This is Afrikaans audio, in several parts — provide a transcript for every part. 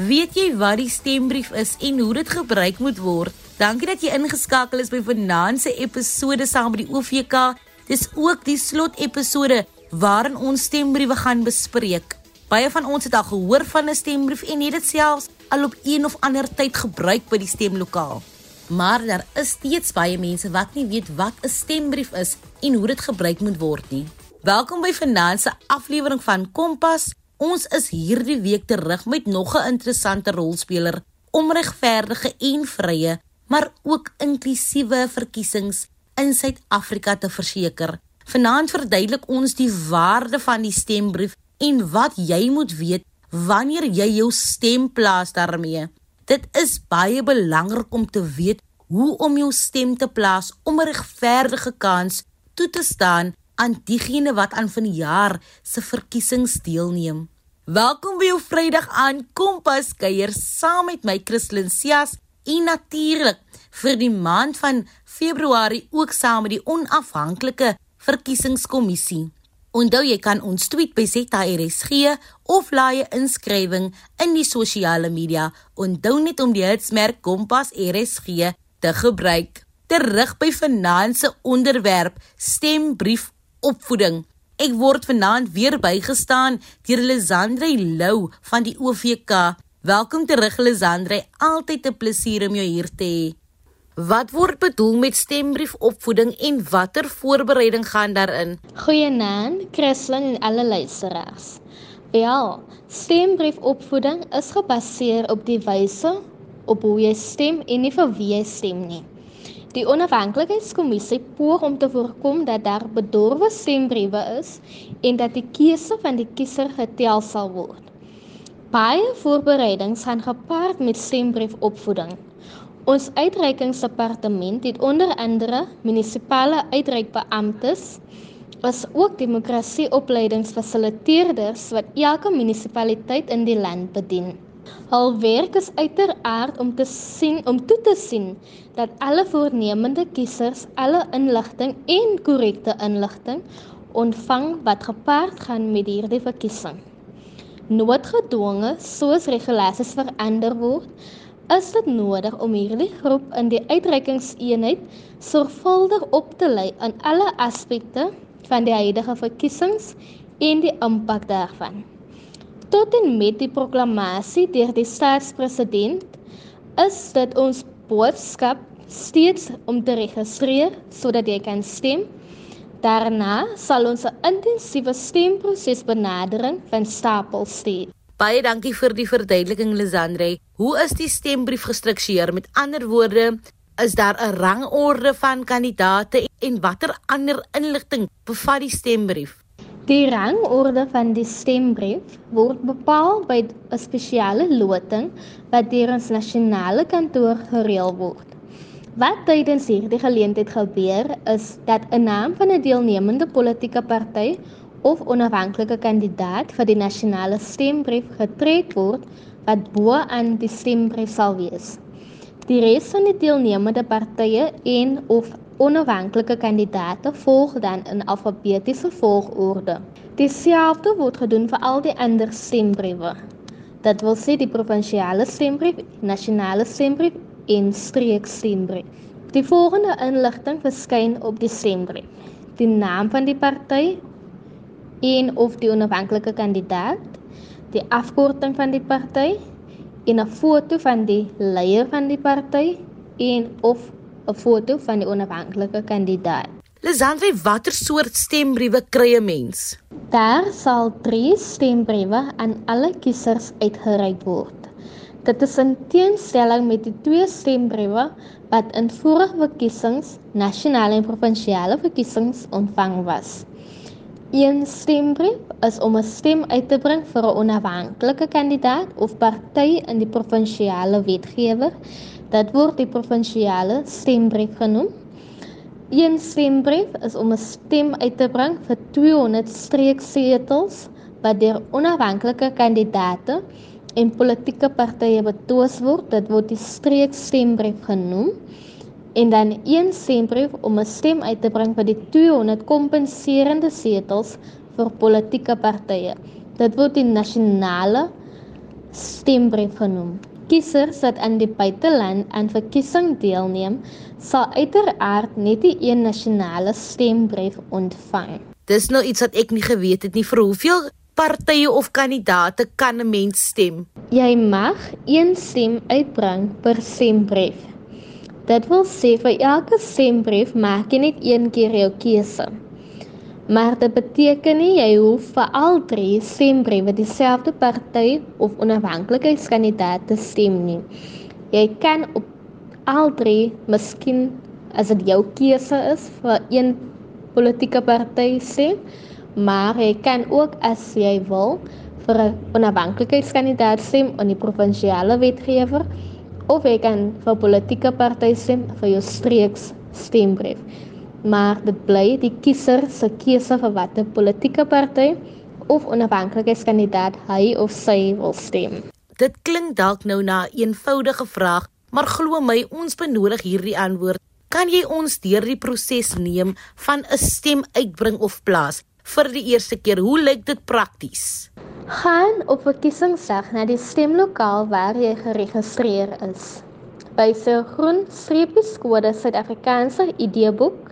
Weet jy wat die stembrief is en hoe dit gebruik moet word? Dankie dat jy ingeskakel is by vanaand se episode saam met die OVK. Dis ook die slot episode waarin ons stembriewe gaan bespreek. Baie van ons het al gehoor van 'n stembrief en het dit selfs al op een of ander tyd gebruik by die stemlokaal. Maar daar is steeds baie mense wat nie weet wat 'n stembrief is en hoe dit gebruik moet word nie. Welkom by se aflewering van Kompas. Ons is hierdie week terug met nog 'n interessante rolspeler om regverdige en vrye, maar ook inklusiewe verkiesings in Suid-Afrika te verseker. Vanaand verduidelik ons die waarde van die stembrief en wat jy moet weet wanneer jy jou stem plaas daarmee. Dit is baie belangrik om te weet hoe om jou stem te plaas om 'n regverdige kans toe te staan aan diegene wat aan vanjaar se verkiesings deelneem. Welkom by jou Vrydag aan Kompas kuier saam met my Christlyn Cias en natuurlik vir die maand van Februarie ook saam met die onafhanklike verkiesingskommissie. Onthou jy kan ons tweet by ZRSG of laai 'n inskrywing in die sosiale media. Onthou net om die hitsmerk Kompas RSG te gebruik. Terug by finansiële onderwerp stembrief opvoeding. Ek word vanaand weer bygestaan deur Lisandre Lou van die OVK. Welkom terug Lisandre, altyd 'n plesier om jou hier te hê. Wat word bedoel met stembrief opvoeding en watter voorbereiding gaan daarin? Goeienaand, Christlyn en alle luisteraars. Ja, stembrief opvoeding is gebaseer op die wyse op hoe jy stem en nie vir wie jy stem nie. Die onafhanklikheidskommissie poog om te voorkom dat daar bedorwe stembriewe is en dat die keuse van die kiezer getel sal word. Baie voorbereidings gaan gepaard met stembriefopvoeding. Ons uitreikingsdepartement het onder andere munisipale uitreikbeamptes as ook demokrasieopleidingsfasiliteerders wat elke munisipaliteit in die land bedien. Hul werk is uiteraard om te sien om toe te sien dat alle voornemende kiesers alle inligting en korrekte inligting ontvang wat gepaard gaan met hierdie verkiesing. Noodgedwonge soos regulasies verander word, is dit nodig om hierdie groep in die uitreikingseenheid sorgvuldig op te lei aan alle aspekte van die huidige verkiesings en die impak daarvan. Tot en met die proklamasie deur die staatspresident is dit ons boodskap steeds om te registreer sodat jy kan stem. Daarna sal ons 'n intensiewe stemproses benadering van stapel steek. Baie dankie vir die verduideliking Lisandre. Hoe is die stembrief gestruktureer? Met ander woorde, is daar 'n rangorde van kandidaate en watter ander inligting bevat die stembrief? Die rangorde van die stembrief word bepaal by 'n spesiale loting wat deur ons nasionale kantoor gereël word. Wat tydens hierdie geleentheid gebeur is dat 'n naam van 'n deelnemende politieke party of onafhanklike kandidaat vir die nasionale stembrief getrek word wat bo aan die stembrief sal wees. Die res van die deelnemende partye en of onafhanklike kandidaate volg dan in alfabetiese volgorde. Dieselfde word gedoen vir al die ander stembriewe. Dit wil sê die provinsiale stembrief, nasionale stembrief en streekstembrief. Die volgende inligting verskyn op die stembrief: die naam van die party en of die onafhanklike kandidaat, die afkorting van die party en 'n foto van die leier van die party en of 'n foto van die onafhanklike kandidaat. Lisandre, watter soort stembriewe kry 'n mens? Daar sal 3 stembriewe aan alle kiesers uitgereik word. Dit is in teenstelling met die twee stembriewe wat in vorige verkiesings, nasionale en provinsiale verkiesings ontvang was. Een stembrief is om 'n stem uit te bring vir 'n onafhanklike kandidaat of party in die provinsiale wetgewer Dit word die provinsiale stembrief genoem. Een stembrief is om 'n stem uit te bring vir 200 streeksetels wat deur onafhanklike kandidaate en politieke partye betwis word. Dit word die streekstembrief genoem. En dan een stembrief om 'n stem uit te bring vir die 200 kompenserende setels vir politieke partye. Dit word die nasionale stembrief genoem. Kiesers wat aan die buiteland aan verkiesing deelneem, sal uiteraard net die een nasionale stembrief ontvang. Dis nou iets wat ek nie geweet het nie vir hoeveel partye of kandidate kan 'n mens stem. Jy mag een stem uitbring per stembrief. Dit wil sê vir elke stembrief maak jy net een keer jou keuse. Maar dit beteken nie jy hoef vir al drie stembriewe dieselfde party of onafhanklikheidskandidaat te stem nie. Jy kan op al drie, miskien as dit jou keuse is vir een politieke party stem, maar jy kan ook as jy wil vir 'n onafhanklikheidskandidaat stem in die provinsiale wetgewer of jy kan vir politieke party stem vir jou streeks stembrief maar dit bly die kiezer se keuse vir watter politieke party of onafhanklikheidskandidaat hy of sy wil stem. Dit klink dalk nou na 'n eenvoudige vraag, maar glo my, ons benodig hierdie antwoord. Kan jy ons deur die proses neem van 'n stem uitbring of plaas vir die eerste keer? Hoe lyk dit prakties? Gaan op verkiesingsdag na die stemlokaal waar jy geregistreer is. By se groen streepieskode Suid-Afrikaanse ID-boek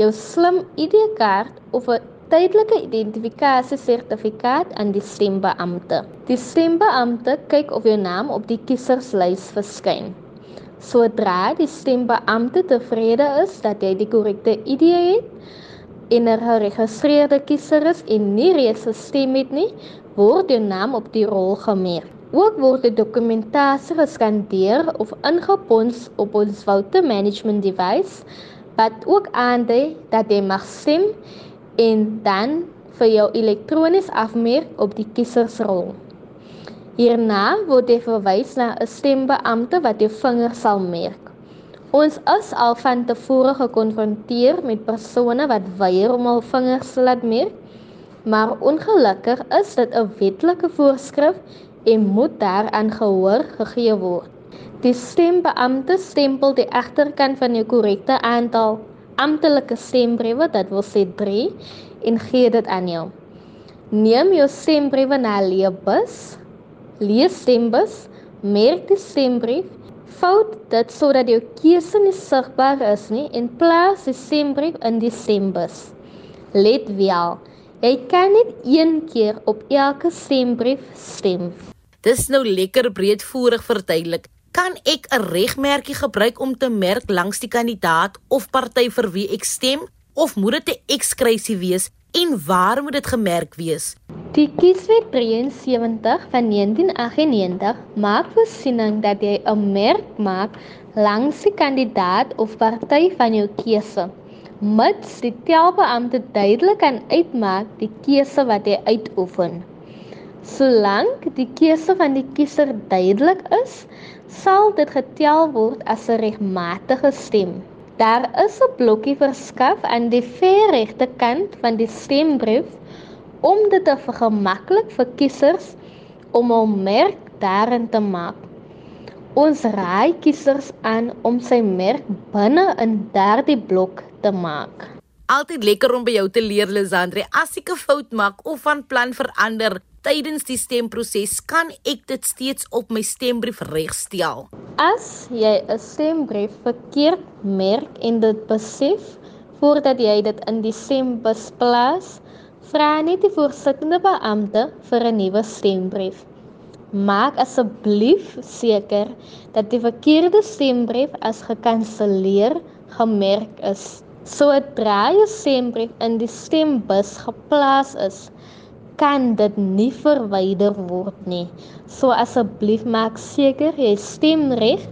jou slim ID-kaart of 'n tydelike identifikasiesertifikaat aan die stembeampte. Die stembeampte kyk of jou naam op die kieserslys verskyn. Sodra die stembeampte tevrede is dat jy die korrekte ID het en 'n geregistreerde kiezer is en nie reeds gestem het nie, word jou naam op die rol gemerk. Ook word die dokumentasie geskandeer of ingepons op ons vote management device wat ook aandui dat jy mag stem en dan vir jou elektronies afmerk op die kiesersrol. Hierna word jy verwys na 'n stembeampte wat jou vinger sal merk. Ons is al van tevore gekonfronteer met persone wat weier om hul vingers te laat merk, maar ongelukkig is dit 'n wetlike voorskrif en moet daaraan gehoor gegee word. Die stembeampte stempel die agterkant van jou korrekte aantal amptelike stembriewe, dit wil sê 3, en gee dit aan jou. Neem jou stembriewe na leebus, lees stembus, merk die stembrief, fout dit sodat jou keuse nie sigbaar is nie en plaas die stembrief in die stembus. Let wel, jy kan net een keer op elke stembrief stem. Dis nou lekker breedvoerig verduidelik kan ek 'n regmerkie gebruik om te merk langs die kandidaat of party vir wie ek stem of moet dit 'n ekskrysie wees en waar moet dit gemerk wees? Die Kieswet 73 van 1998 maak voorsiening dat jy 'n merk maak langs die kandidaat of party van jou keuse. Mits die telbeampte duidelik kan uitmaak die keuse wat jy uitoefen. Solank die keuse van die kiezer duidelik is, sal dit getel word as 'n regmatige stem. Daar is 'n blokkie verskaf aan die verregte kant van die stembrief om dit te vergemaklik vir kiesers om 'n merk daarin te maak. Ons raai kiesers aan om sy merk binne in daardie blok te maak. Altyd lekker om by jou te leer, Lisandre. As ek 'n fout maak of van plan verander, tydens die stemproses kan ek dit steeds op my stembrief regstel. As jy 'n stembrief verkeerd merk en dit besef voordat jy dit in die stembus plaas, vra net die voorsittende beampte vir 'n nuwe stembrief. Maak asseblief seker dat die verkeerde stembrief as gekanselleer gemerk is. Sodra jou stembrief in die stembus geplaas is, kan dit nie verwyder word nie. So asseblief maak seker jy stem reg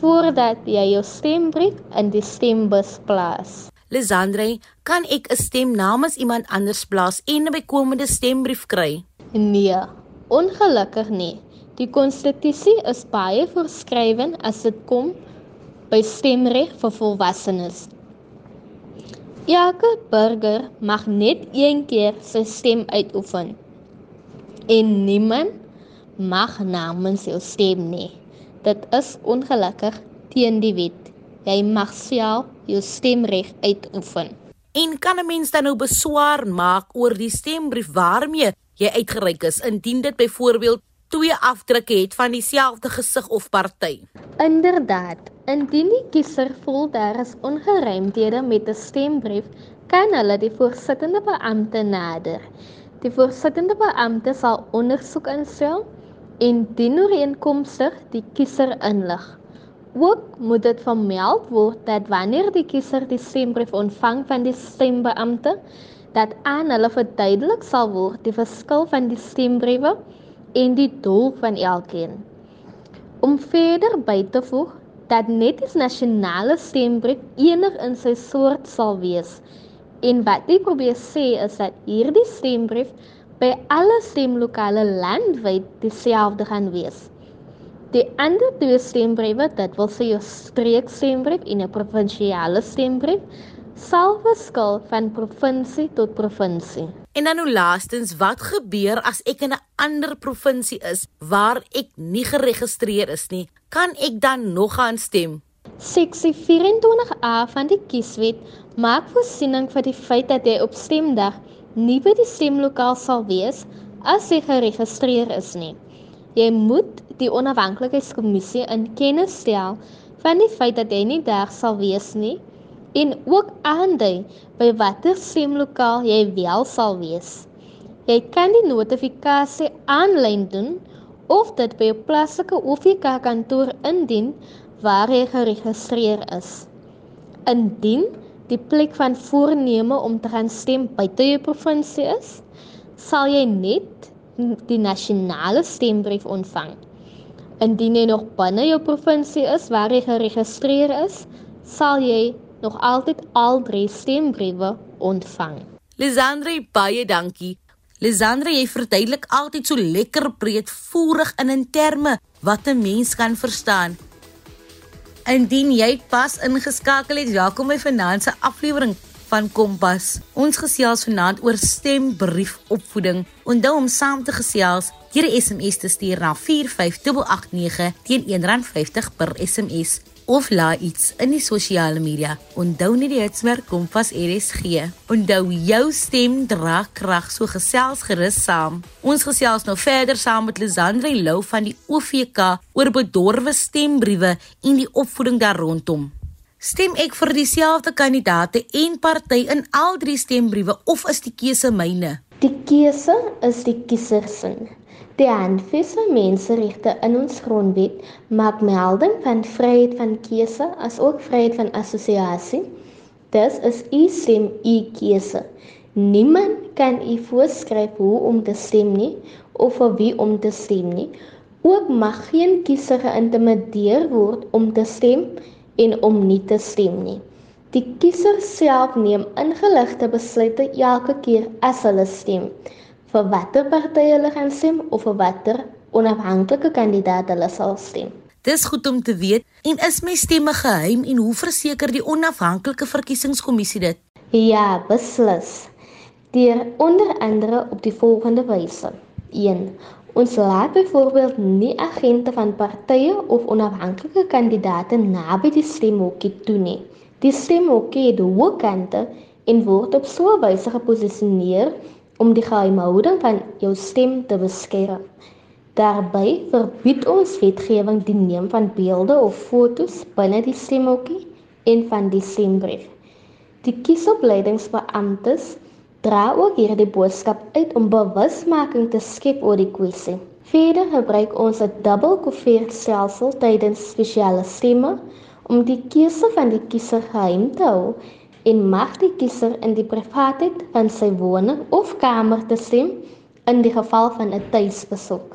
voordat jy jou stembrief in die stembus plaas. Lisandre, kan ek 'n stem namens iemand anders plaas en 'n bykomende stembrief kry? Nee, ongelukkig nie. Die konstitusie is baie voorskrywend as dit kom by stemreg vir volwassenes. Elke burger mag net een keer sy stem uitoefen. En niemand mag namens jou stem nie. Dit is ongelukkig teen die wet. Jy mag self jou stemreg uitoefen. En kan 'n mens dan nou beswaar maak oor die stembrief waarmee jy uitgereik is indien dit byvoorbeeld twee afdrukke het van dieselfde gesig of party. Inderdaad, indien die kiezer voel daar is ongeruimthede met 'n stembrief, kan hulle die voorsittende beampte nader. Die voorsittende beampte sal ondersoek instel en dien ooreenkomstig die kiezer inlig. Ook moet dit vermeld word dat wanneer die kiezer die stembrief ontvang van die stembeampte, dat aan hulle verduidelik sal word die verskil van die stembriewe en die doel van elkeen. Om verder by te voeg dat net die nasionale stembrief enig in sy soort sal wees En wat ek probeer sê is dat hierdie stembrief by alle stemlokale landwyd dieselfde gaan wees. Die ander twee stembriewe, dit wil sê jou streekstembrief en 'n provinsiale stembrief, sal verskil van provinsie tot provinsie. En dan nou laastens, wat gebeur as ek in 'n ander provinsie is waar ek nie geregistreer is nie? Kan ek dan nog gaan stem? Seksie 24A van die Kieswet maak voorsiening vir die feit dat jy op stemdag nie by die stemlokaal sal wees as jy geregistreer is nie. Jy moet die onafhanklikheidskommissie in kennis stel van die feit dat jy nie daar sal wees nie en ook aandui by watter stemlokaal jy wel sal wees. Jy kan die notifikasie aanlyn doen of dit by 'n plaaslike OVK kantoor indien waar jy geregistreer is. Indien die plek van voorneme om te gaan stem buite jou provinsie is, sal jy net die nasionale stembrief ontvang. Indien jy nog binne jou provinsie is waar jy geregistreer is, sal jy nog altyd al drie stembriewe ontvang. Lisandre baie dankie. Lisandre, jy verduidelik altyd so lekker breedvoerig in in terme wat 'n mens kan verstaan. Indien jy pas ingeskakel het, welkom by vanaand se aflewering van Kompas. Ons gesels vanaand oor stembriefopvoeding. Onthou om saam te gesels deur 'n SMS te stuur na 45889 teen R1.50 per SMS of laai iets in die sosiale media. Onthou net die hitsmerk Kompas RSG. Onthou jou stem dra krag so gesels gerus saam. Ons gesels nou verder saam met Lisandre Lou van die OVK oor bedorwe stembriewe en die opvoeding daar rondom. Stem ek vir dieselfde kandidaate en party in al drie stembriewe of is die keuse myne? Die keuse is die kiezer se. Die handves van menseregte in ons grondwet maak melding van vryheid van keuse as ook vryheid van assosiasie. Dis is u stem u keuse. Niemand kan u voorskryf hoe om te stem nie of vir wie om te stem nie. Ook mag geen kiezer geïntimideer word om te stem en om nie te stem nie. Die kiezer self neem ingeligte besluite elke keer as hulle stem vir watter party hulle gaan stem of vir watter onafhanklike kandidaat hulle sal stem. Dis goed om te weet en is my stemme geheim en hoe verseker die onafhanklike verkiesingskommissie dit? Ja, beslis. Deur onder andere op die volgende wyse. 1. Ons laat byvoorbeeld nie agente van partye of onafhanklike kandidaate naby die stemhokkie toe nie. Die stemhokkie het hoë kante en word op so 'n wyse geposisioneer om die geheimhouding van jou stem te beskerm. Daarby verbied ons wetgewing die neem van beelde of fotos binne die stemhokkie en van die stembrief. Die kiesopleidingsbeamptes dra ook hierdie boodskap uit om bewusmaking te skep oor die kwessie. Verder gebruik ons 'n dubbelkoevertstelsel tydens spesiale stemme om die keuse van die kiezer geheim te hou en mag die kiezer in die privaatheid van sy woning of kamer te stem in die geval van 'n tuisbesoek.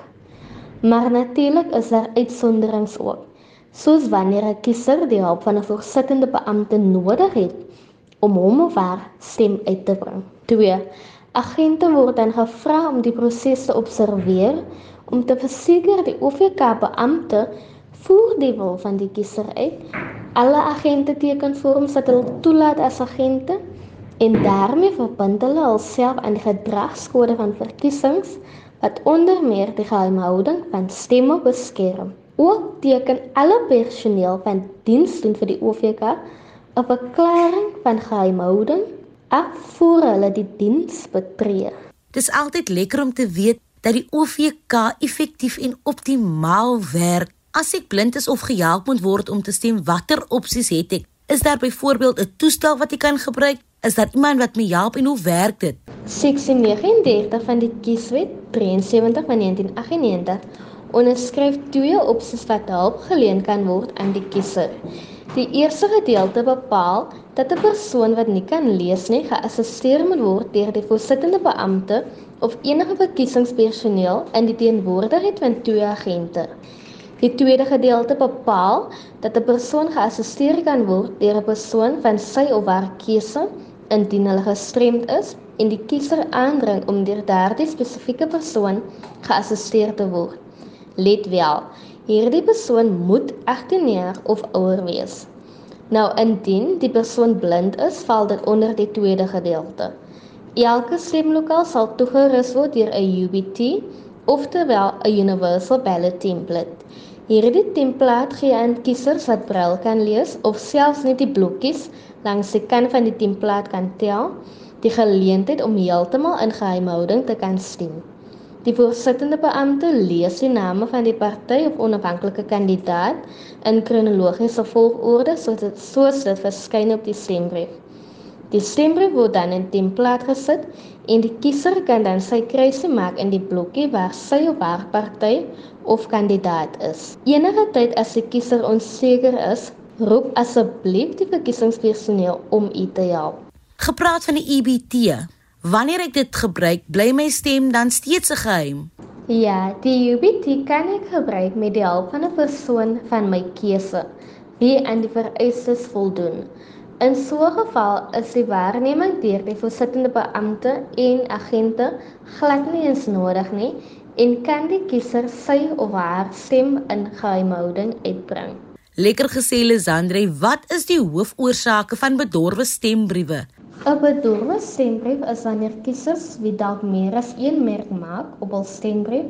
Maar natuurlik is daar uitsonderings ook, soos wanneer 'n kiezer die hulp van 'n voorsittende beampte nodig het om hom of haar stem uit te bring. 2. Agente word dan gevra om die proses te observeer om te verseker die OVK beampte voer die wil van die kiezer uit alle agente teken vorms wat hulle toelaat as agente en daarmee verbind hulle hulself aan die gedragskode van verkiesings wat onder meer die geheimhouding van stemme beskerm. Ook teken alle personeel van diens doen vir die OVK 'n verklaring van geheimhouding af voor hulle die diens betree. Dis altyd lekker om te weet dat die OVK effektief en optimaal werk? As ek blind is of gehelp moet word om te stem, watter opsies het ek? Is daar byvoorbeeld 'n toestel wat ek kan gebruik? Is daar iemand wat my help en hoe werk dit? Seksie 39 van die Kieswet 73 van 1998 onderskryf twee opsies wat hulp geleen kan word aan die kiezer. Die eerste gedeelte bepaal dat 'n persoon wat nie kan lees nie geassisteer moet word deur die voorsittende beampte of enige verkiesingspersoneel in die teenwoordigheid van twee agente. Die tweede gedeelte bepaal dat 'n persoon geassisteer kan word deur 'n persoon van sy of haar keuse indien hulle gestremd is en die kiezer aandring om deur daardie spesifieke persoon geassisteer te word. Let wel, hierdie persoon moet 18 jaar of ouer wees. Nou indien die persoon blind is, val dit onder die tweede gedeelte. Elke stemlokaal sal toegerus word deur 'n UBT, oftewel 'n Universal Ballot Template. Hierdie template gee aan kiesers wat brail kan lees of selfs net die blokkies langs die kant van die template kan tel, die geleentheid om heeltemal in geheimhouding te kan stem. Die voorsittende beampte lees die name van die party of onafhanklike kandidaat in kronologiese volgorde soos dit soos dit verskyn op die stembrief. Die stembrief word dan in 'n template gesit en die kiezer kan dan sy kruisie maak in die blokkie waar sy of haar party of kandidaat is. Enige tyd as die kiezer onseker is, roep asseblief die verkiesingspersoneel om u te help. Gepraat van die EBT, Wanneer ek dit gebruik, bly my stem dan steeds 'n geheim. Ja, die UBT kan ek gebruik met die hulp van 'n persoon van my keuse wie aan die vereistes voldoen. In so 'n geval is die waarneming deur die voorsittende beampte en agente glad nie eens nodig nie en kan die kiezer sy of haar stem in geheimhouding uitbring. Lekker gesê Lisandre, wat is die hoofoorsake van bedorwe stembriewe? 'n Bedorwe stembrief is wanneer kiesers wie dalk meer as een merk maak op hul stembrief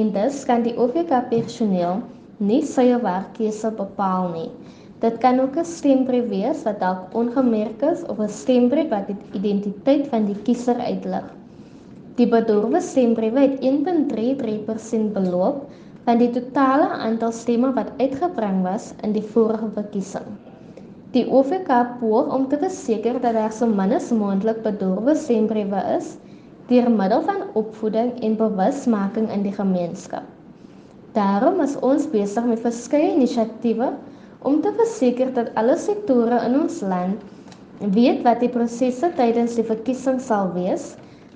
en dus kan die OVK personeel nie sy werkkeuse bepaal nie. Dit kan ook 'n stembrief wees wat dalk ongemerk is of 'n stembrief wat die identiteit van die kiezer uitlig. Die bedorwe stembriewe het 1.33% beloop van die totale aantal stemme wat uitgebring was in die vorige verkiesing. Die OVK poog om te verseker dat daar so min as moontlik bedorwe stembriewe is deur middel van opvoeding en bewusmaking in die gemeenskap. Daarom is ons besig met verskeie inisiatiewe om te verseker dat alle sektore in ons land weet wat die prosesse tydens die verkiesing sal wees,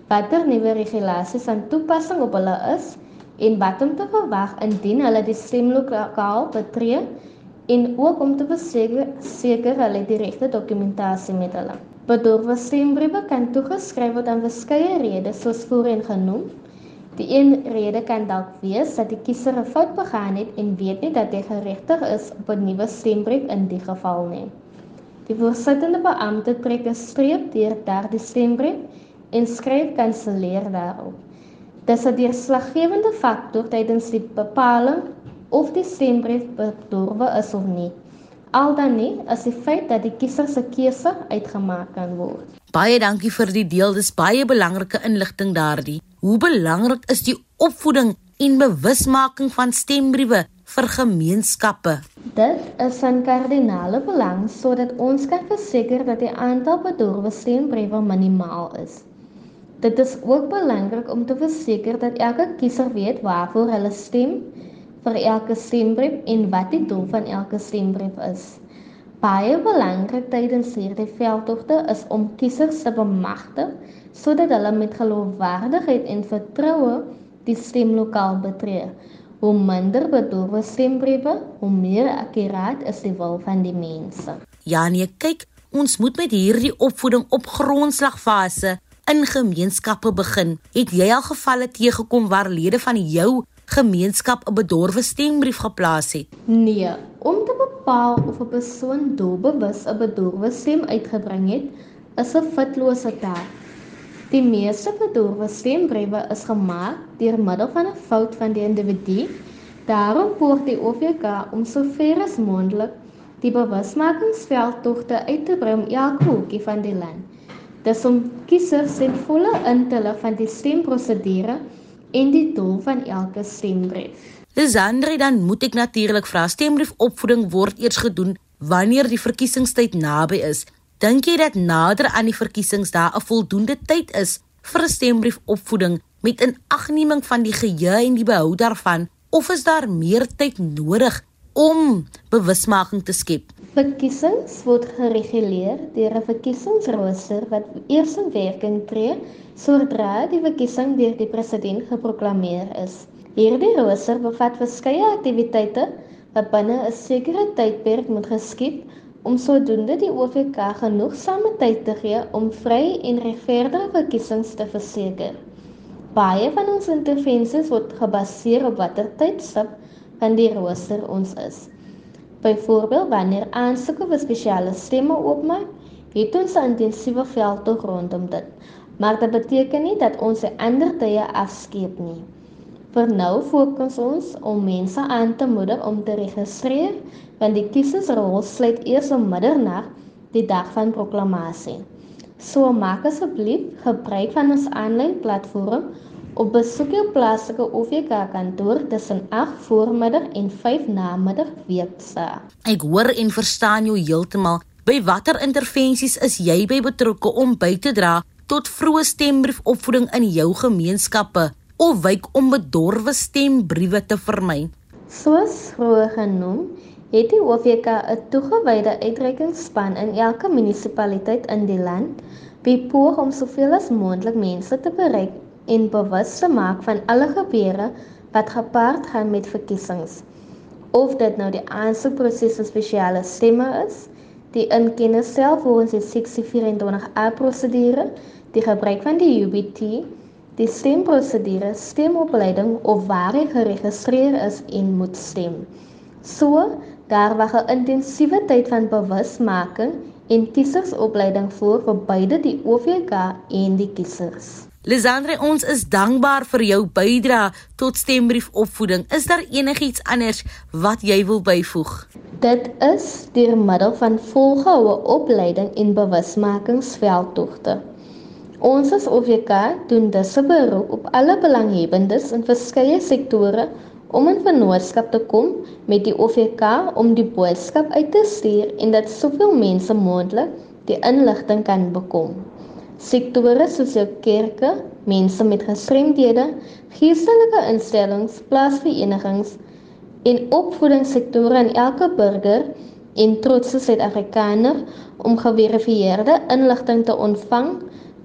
watter nuwe regulasies aan toepassing op hulle is en wat om te verwag indien hulle die stemlokaal betree en ook om te verseker seker hulle die regte dokumentasie met hulle. Bedorwe stembriewe kan toegeskryf word aan verskeie redes soos voorheen genoem. Die een rede kan dalk wees dat die kiezer 'n fout begaan het en weet nie dat hy geregtig is op 'n nuwe stembrief in die geval nie. Die voorsittende beampte trek 'n streep deur daardie stembrief en skryf kanselleer daarop. Dis 'n deurslaggewende faktor tydens die bepaling of die stembrief bedorwe is of nie. Al dan nie as die feit dat die kiezer se keuse uitgemaak kan word. Baie dankie vir die deel. Dis baie belangrike inligting daardie. Hoe belangrik is die opvoeding en bewusmaking van stembriewe vir gemeenskappe? Dit is 'n kardinale belang sodat ons kan verseker dat die aantal bedorwe stembriewe minimaal is. Dit is ook belangrik om te verseker dat elke kiezer weet waarvoor hulle stem vir elke stembrief en wat die doel van elke stembrief is. Baie belangrik tydens hierdie veldtogte is om kiesers te bemagtig sodat hulle met geloofwaardigheid en vertroue die stemlokaal betree. Hoe minder bedorwe stembriewe, hoe meer akkuraat is die wil van die mense. Ja nee, kyk, ons moet met hierdie opvoeding op grondslagfase in gemeenskappe begin. Het jy al gevalle teëgekom waar lede van jou gemeenskap 'n bedorwe stembrief geplaas het? Nee, om te bepaal of 'n persoon doelbewus 'n bedorwe stem uitgebring het, is 'n fitlose taak. Die meeste bedorwe stembriewe is gemaak deur middel van 'n fout van die individu. Daarom poog die OVK om sover as moontlik die bewusmakingsveldtogte uit te brei om elke hoekie van die land. Dis om kiesers in volle intellig van die stemprosedure en die doel van elke stembrief. Lisandre dan moet ek natuurlik vra stembrief opvoeding word eers gedoen wanneer die verkiesingstyd naby is. Dink jy dat nader aan die verkiesings daar 'n voldoende tyd is vir 'n stembrief opvoeding met inagneming van die geheue en die behou daarvan of is daar meer tyd nodig om bewusmaking te skep? Verkiesings word gereguleer deur 'n verkiesingsrooster wat eers in werking tree sodra die verkiesing deur die president geproklaameer is. Hierdie rooster bevat verskeie aktiwiteite wat binne 'n sekere tydperk moet geskied om sodoende die OVK genoegsame tyd te gee om vry en regverdige verkiesings te verseker. Baie van ons intervensies word gebaseer op watter tydstip van die rooster ons is. Byvoorbeeld wanneer aansoeke vir spesiale stemme oopmaak, het ons 'n intensiewe veldtog rondom dit. Maar dit beteken nie dat ons se ander tye afskeep nie. Vir nou fokus ons om mense aan te moedig om te registreer, want die kiesersrol sluit eers om middernag die dag van proklamasie. So maak asseblief gebruik van ons aanlyn platform op besoek jou plaaslike OVK kantoor tussen 8 voormiddag en 5 namiddag weekdae. Ek hoor en verstaan jou heeltemal. By watter intervensies is jy by betrokke om by te dra tot vroeë stembriefopvoeding in jou gemeenskappe? of wyk om bedorwe stembriewe te vermy. Soos vroeër genoem, het die OVK 'n toegewyde uitreikingsspan in elke munisipaliteit in die land, wie poog om soveel as moontlik mense te bereik en bewus te maak van alle gebeure wat gepaard gaan met verkiesings. Of dit nou die aansoekproses vir spesiale stemme is, die inkennis self volgens die 624A prosedure, die gebruik van die UBT die stemprosedure, stemopleiding of waar jy geregistreer is en moet stem. So, daar wag 'n intensiewe tyd van bewusmaking en kiesersopleiding voor vir beide die OVK en die kiesers. Lisandre, ons is dankbaar vir jou bydrae tot stembriefopvoeding. Is daar enigiets anders wat jy wil byvoeg? Dit is deur middel van volgehoue opleiding en bewusmakingsveldtogte. Ons as OVK doen dus 'n beroep op alle belanghebbendes in verskeie sektore om in vennootskap te kom met die OVK om die boodskap uit te stuur en dat soveel mense moontlik die inligting kan bekom. Sektore soos jou kerke, mense met gestremdhede, geestelike instellings, plaasverenigings en opvoedingssektore in elke burger en trotse Suid-Afrikaner om geverifieerde inligting te ontvang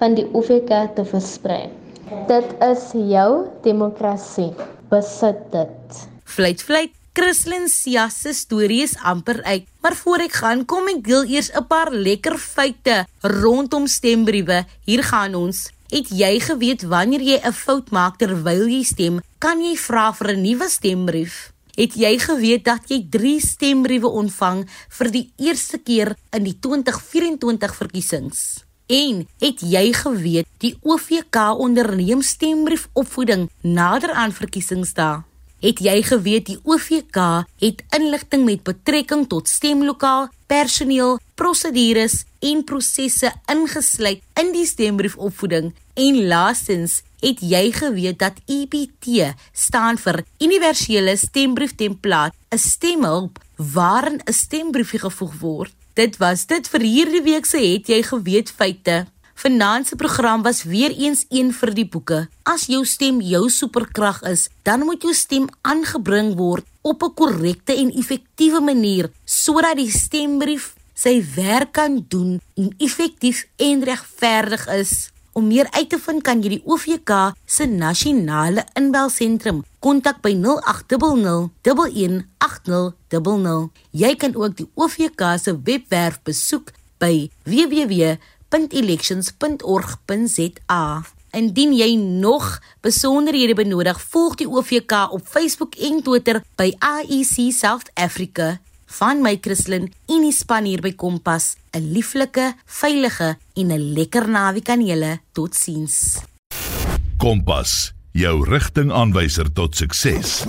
van die OVK te versprei. Dit is jou demokrasie. Besit dit. Fluit fluit. Christlyn Sia se storie is amper uit, maar voor ek gaan, kom ek deel eers 'n paar lekker feite rondom stembriewe. Hier gaan ons. Het jy geweet wanneer jy 'n fout maak terwyl jy stem, kan jy vra vir 'n nuwe stembrief? Het jy geweet dat jy 3 stembriewe ontvang vir die eerste keer in die 2024 verkiesings? En het jy geweet die OVK onderneem stembriefopvoeding nader aan verkiesingsdae? Het jy geweet die OVK het inligting met betrekking tot stemlokaal, personeel, prosedures en prosesse ingesluit in die stembriefopvoeding? En laastens, het jy geweet dat EBT staan vir Universele Stembrieftemplaat, 'n stemhulp waarin 'n stembriefie gevoeg word? Dit was dit vir hierdie week se het jy geweet feite. Finansie program was weer eens een vir die boeke. As jou stem jou superkrag is, dan moet jou stem aangebring word op 'n korrekte en effektiewe manier sodat die stembrief sy werk kan doen en effektief en regverdig is. Om meer uit te vind kan jy die OVK se nasionale inbelsentrum kontak by 0800 118000. Jy kan ook die OVK se webwerf besoek by www.elections.org.za. Indien jy nog besonderhede benodig, volg die OVK op Facebook en Twitter by AEC South Africa van my Christlyn en die span hier by Kompas, 'n lieflike, veilige en 'n lekker naweek aan julle. Totsiens. Kompas, jou rigtingaanwyser tot sukses.